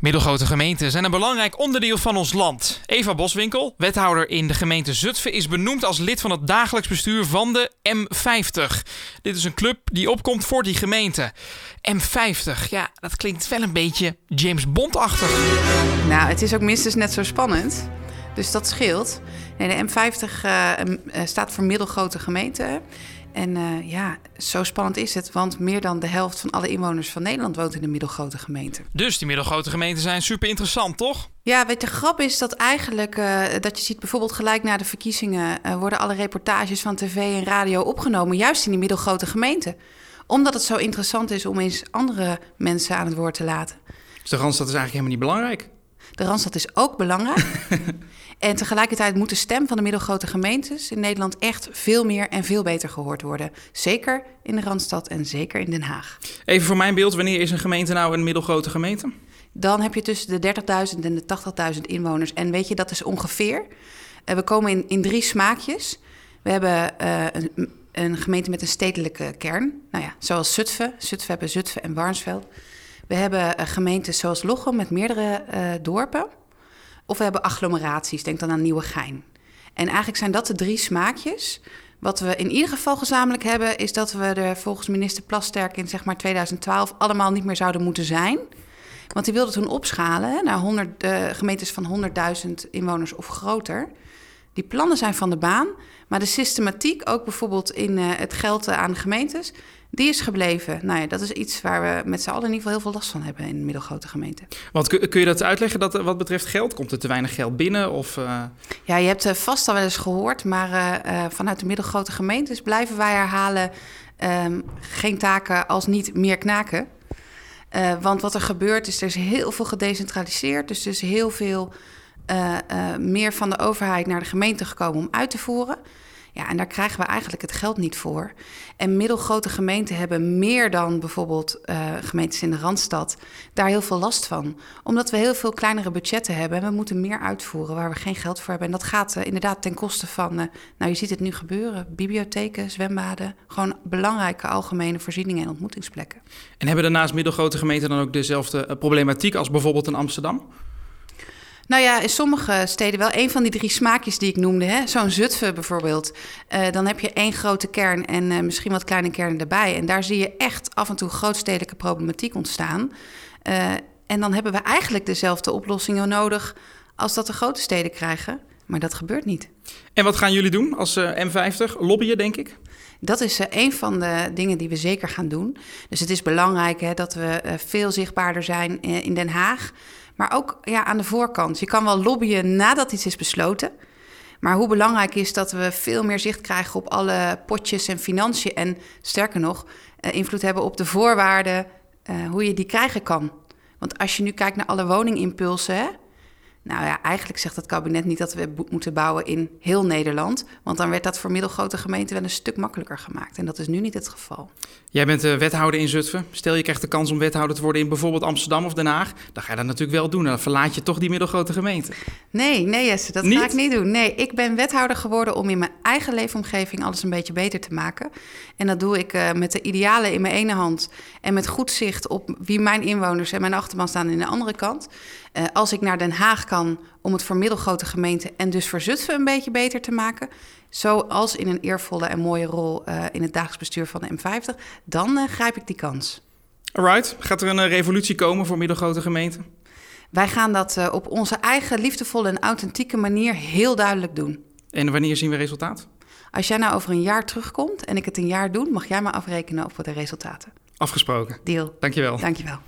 Middelgrote gemeenten zijn een belangrijk onderdeel van ons land. Eva Boswinkel, wethouder in de gemeente Zutphen, is benoemd als lid van het dagelijks bestuur van de M50. Dit is een club die opkomt voor die gemeente. M50, ja, dat klinkt wel een beetje James Bond-achtig. Nou, het is ook minstens net zo spannend. Dus dat scheelt. Nee, de M50 uh, staat voor middelgrote gemeenten. En uh, ja, zo spannend is het, want meer dan de helft van alle inwoners van Nederland woont in een middelgrote gemeente. Dus die middelgrote gemeenten zijn super interessant, toch? Ja, weet je, de grap is dat eigenlijk, uh, dat je ziet bijvoorbeeld gelijk na de verkiezingen, uh, worden alle reportages van tv en radio opgenomen, juist in die middelgrote gemeenten. Omdat het zo interessant is om eens andere mensen aan het woord te laten. Dus de Randstad is eigenlijk helemaal niet belangrijk? De Randstad is ook belangrijk. En tegelijkertijd moet de stem van de middelgrote gemeentes in Nederland echt veel meer en veel beter gehoord worden. Zeker in de Randstad en zeker in Den Haag. Even voor mijn beeld, wanneer is een gemeente nou een middelgrote gemeente? Dan heb je tussen de 30.000 en de 80.000 inwoners. En weet je, dat is ongeveer. Uh, we komen in, in drie smaakjes. We hebben uh, een, een, gemeente met een stedelijke kern. Nou ja, zoals Zutphen. Zutphen hebben Zutphen en Warnsveld. We hebben uh, gemeentes zoals Lochem met meerdere dorpen. Of we hebben agglomeraties, denk dan aan Nieuwegein. En eigenlijk zijn dat de drie smaakjes. Wat we in ieder geval gezamenlijk hebben, is dat we er volgens minister Plasterk in zeg maar 2012 allemaal niet meer zouden moeten zijn. Want die wilde toen opschalen naar 100, uh, gemeentes van 100.000 inwoners of groter. Die plannen zijn van de baan, maar de systematiek, ook bijvoorbeeld in uh, het geld aan de gemeentes, die is gebleven. Nou ja, dat is iets waar we met z'n allen in ieder geval heel veel last van hebben in middelgrote gemeenten. Want kun je dat uitleggen dat, wat betreft geld? Komt er te weinig geld binnen? Of, uh... Ja, je hebt vast al wel eens gehoord, maar uh, vanuit de middelgrote gemeentes blijven wij herhalen um, geen taken als niet meer knaken. Uh, want wat er gebeurt is, er is heel veel gedecentraliseerd. Dus er is heel veel meer van de overheid naar de gemeente gekomen om uit te voeren. Ja, en daar krijgen we eigenlijk het geld niet voor. En middelgrote gemeenten hebben meer dan bijvoorbeeld uh, gemeentes in de Randstad daar heel veel last van. Omdat we heel veel kleinere budgetten hebben en we moeten meer uitvoeren waar we geen geld voor hebben. En dat gaat inderdaad ten koste van, nou je ziet het nu gebeuren, bibliotheken, zwembaden. Gewoon belangrijke algemene voorzieningen en ontmoetingsplekken. En hebben daarnaast middelgrote gemeenten dan ook dezelfde problematiek als bijvoorbeeld in Amsterdam? Nou ja, in sommige steden wel. Een van die drie smaakjes die ik noemde, zo'n Zutphen bijvoorbeeld. Uh, dan heb je één grote kern en uh, misschien wat kleine kernen erbij. En daar zie je echt af en toe grootstedelijke problematiek ontstaan. Uh, en dan hebben we eigenlijk dezelfde oplossingen nodig als dat de grote steden krijgen. Maar dat gebeurt niet. En wat gaan jullie doen als M50? Lobbyen, denk ik? Dat is uh, een van de dingen die we zeker gaan doen. Dus het is belangrijk hè, dat we uh, veel zichtbaarder zijn uh, in Den Haag. Maar ook ja, aan de voorkant. Je kan wel lobbyen nadat iets is besloten. Maar hoe belangrijk is dat we veel meer zicht krijgen op alle potjes en financiën. En sterker nog, invloed hebben op de voorwaarden, hoe je die krijgen kan. Want als je nu kijkt naar alle woningimpulsen. Nou ja, eigenlijk zegt het kabinet niet dat we moeten bouwen in heel Nederland. Want dan werd dat voor middelgrote gemeenten wel een stuk makkelijker gemaakt. En dat is nu niet het geval. Jij bent uh, wethouder in Zutphen. Stel je krijgt de kans om wethouder te worden in bijvoorbeeld Amsterdam of Den Haag. Dan ga je dat natuurlijk wel doen. Dan verlaat je toch die middelgrote gemeente. Nee, nee Jesse, dat niet? ga ik niet doen. Nee, ik ben wethouder geworden om in mijn eigen leefomgeving alles een beetje beter te maken. En dat doe ik uh, met de idealen in mijn ene hand. En met goed zicht op wie mijn inwoners en mijn achterban staan in de andere kant. Uh, als ik naar Den Haag kan om het voor middelgrote gemeenten en dus voor Zutphen een beetje beter te maken, zoals in een eervolle en mooie rol uh, in het dagelijks bestuur van de M50, dan uh, grijp ik die kans. Alright, gaat er een revolutie komen voor middelgrote gemeenten? Wij gaan dat op onze eigen liefdevolle en authentieke manier heel duidelijk doen. En wanneer zien we resultaat? Als jij nou over een jaar terugkomt en ik het een jaar doe, mag jij me afrekenen op de resultaten. Afgesproken. Deal. Dankjewel. Dankjewel.